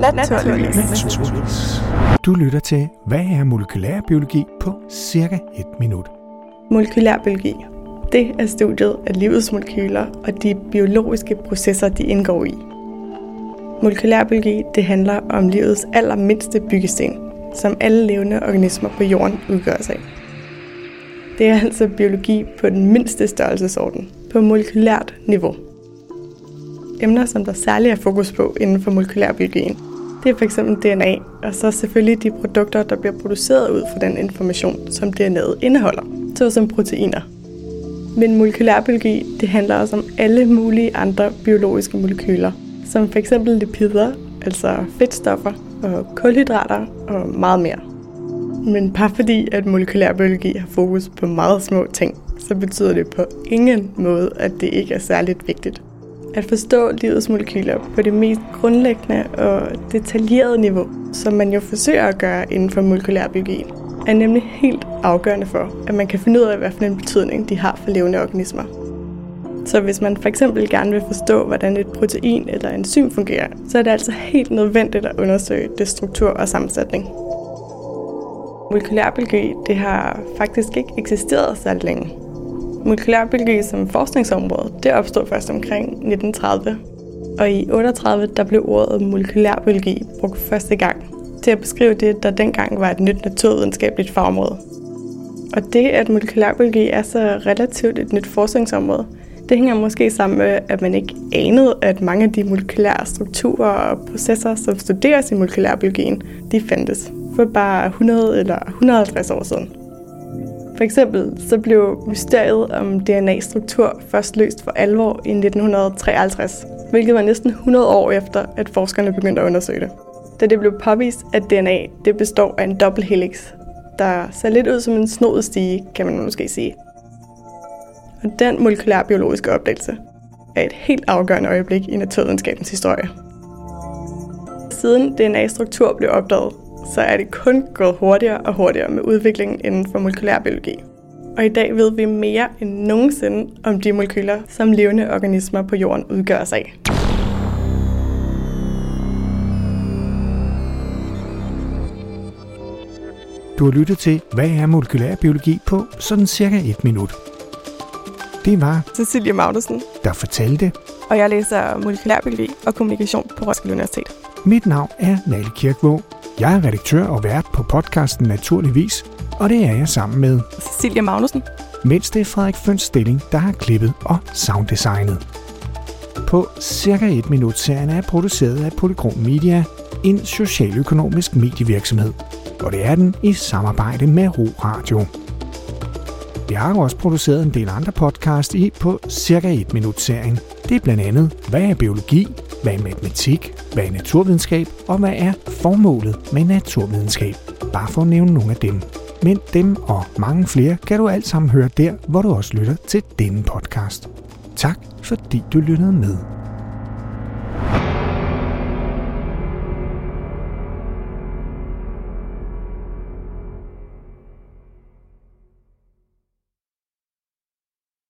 Naturligvis. Du lytter til, hvad er molekylærbiologi på cirka et minut. Molekylærbiologi. Det er studiet af livets molekyler og de biologiske processer, de indgår i. Molekylærbiologi det handler om livets allermindste byggesten, som alle levende organismer på jorden udgør sig af. Det er altså biologi på den mindste størrelsesorden, på molekylært niveau. Emner, som der særligt er fokus på inden for molekylærbiologien, det er f.eks. DNA, og så selvfølgelig de produkter, der bliver produceret ud fra den information, som DNA'et indeholder, såsom proteiner. Men molekylærbiologi, det handler også om alle mulige andre biologiske molekyler, som f.eks. lipider, altså fedtstoffer, og kulhydrater og meget mere. Men bare fordi, at molekylærbiologi har fokus på meget små ting, så betyder det på ingen måde, at det ikke er særligt vigtigt. At forstå livets molekyler på det mest grundlæggende og detaljerede niveau, som man jo forsøger at gøre inden for molekylærbiologien, er nemlig helt afgørende for, at man kan finde ud af, hvad for en betydning de har for levende organismer. Så hvis man for eksempel gerne vil forstå, hvordan et protein eller enzym fungerer, så er det altså helt nødvendigt at undersøge det struktur og sammensætning. Molekylærbiologi det har faktisk ikke eksisteret særlig længe. Molekylærbiologi som forskningsområde det opstod først omkring 1930, og i 38 der blev ordet molekylærbiologi brugt første gang til at beskrive det, der dengang var et nyt naturvidenskabeligt fagområde. Og det, at molekylærbiologi er så relativt et nyt forskningsområde, det hænger måske sammen med, at man ikke anede, at mange af de molekylære strukturer og processer, som studeres i molekylærbiologien, de fandtes for bare 100 eller 150 år siden. For eksempel så blev mysteriet om DNA-struktur først løst for alvor i 1953, hvilket var næsten 100 år efter, at forskerne begyndte at undersøge det. Da det blev påvist, at DNA det består af en dobbelthelix, der ser lidt ud som en snodet stige, kan man måske sige. Og den molekylærbiologiske opdagelse er et helt afgørende øjeblik i naturvidenskabens historie. Siden DNA-struktur blev opdaget, så er det kun gået hurtigere og hurtigere med udviklingen inden for molekylærbiologi. Og i dag ved vi mere end nogensinde om de molekyler, som levende organismer på jorden udgør sig af. Du har lyttet til, hvad er molekylærbiologi på sådan cirka et minut. Det var Cecilie Magnussen, der fortalte. og jeg læser molekylærbiologi og kommunikation på Roskilde Universitet. Mit navn er Nalle Kirkvåg. Jeg er redaktør og vært på podcasten Naturligvis, og det er jeg sammen med, Cecilie Magnussen. mens det er Frederik Føns Stilling, der har klippet og sounddesignet. På cirka et minut serien er produceret af Polygon Media, en socialøkonomisk medievirksomhed, og det er den i samarbejde med Ro Radio. Vi har også produceret en del andre podcast i på cirka et minut serien. Det er blandt andet, hvad er biologi, hvad er matematik, hvad er naturvidenskab og hvad er formålet med naturvidenskab. Bare for at nævne nogle af dem. Men dem og mange flere kan du alt sammen høre der, hvor du også lytter til denne podcast. Tak fordi du lyttede med.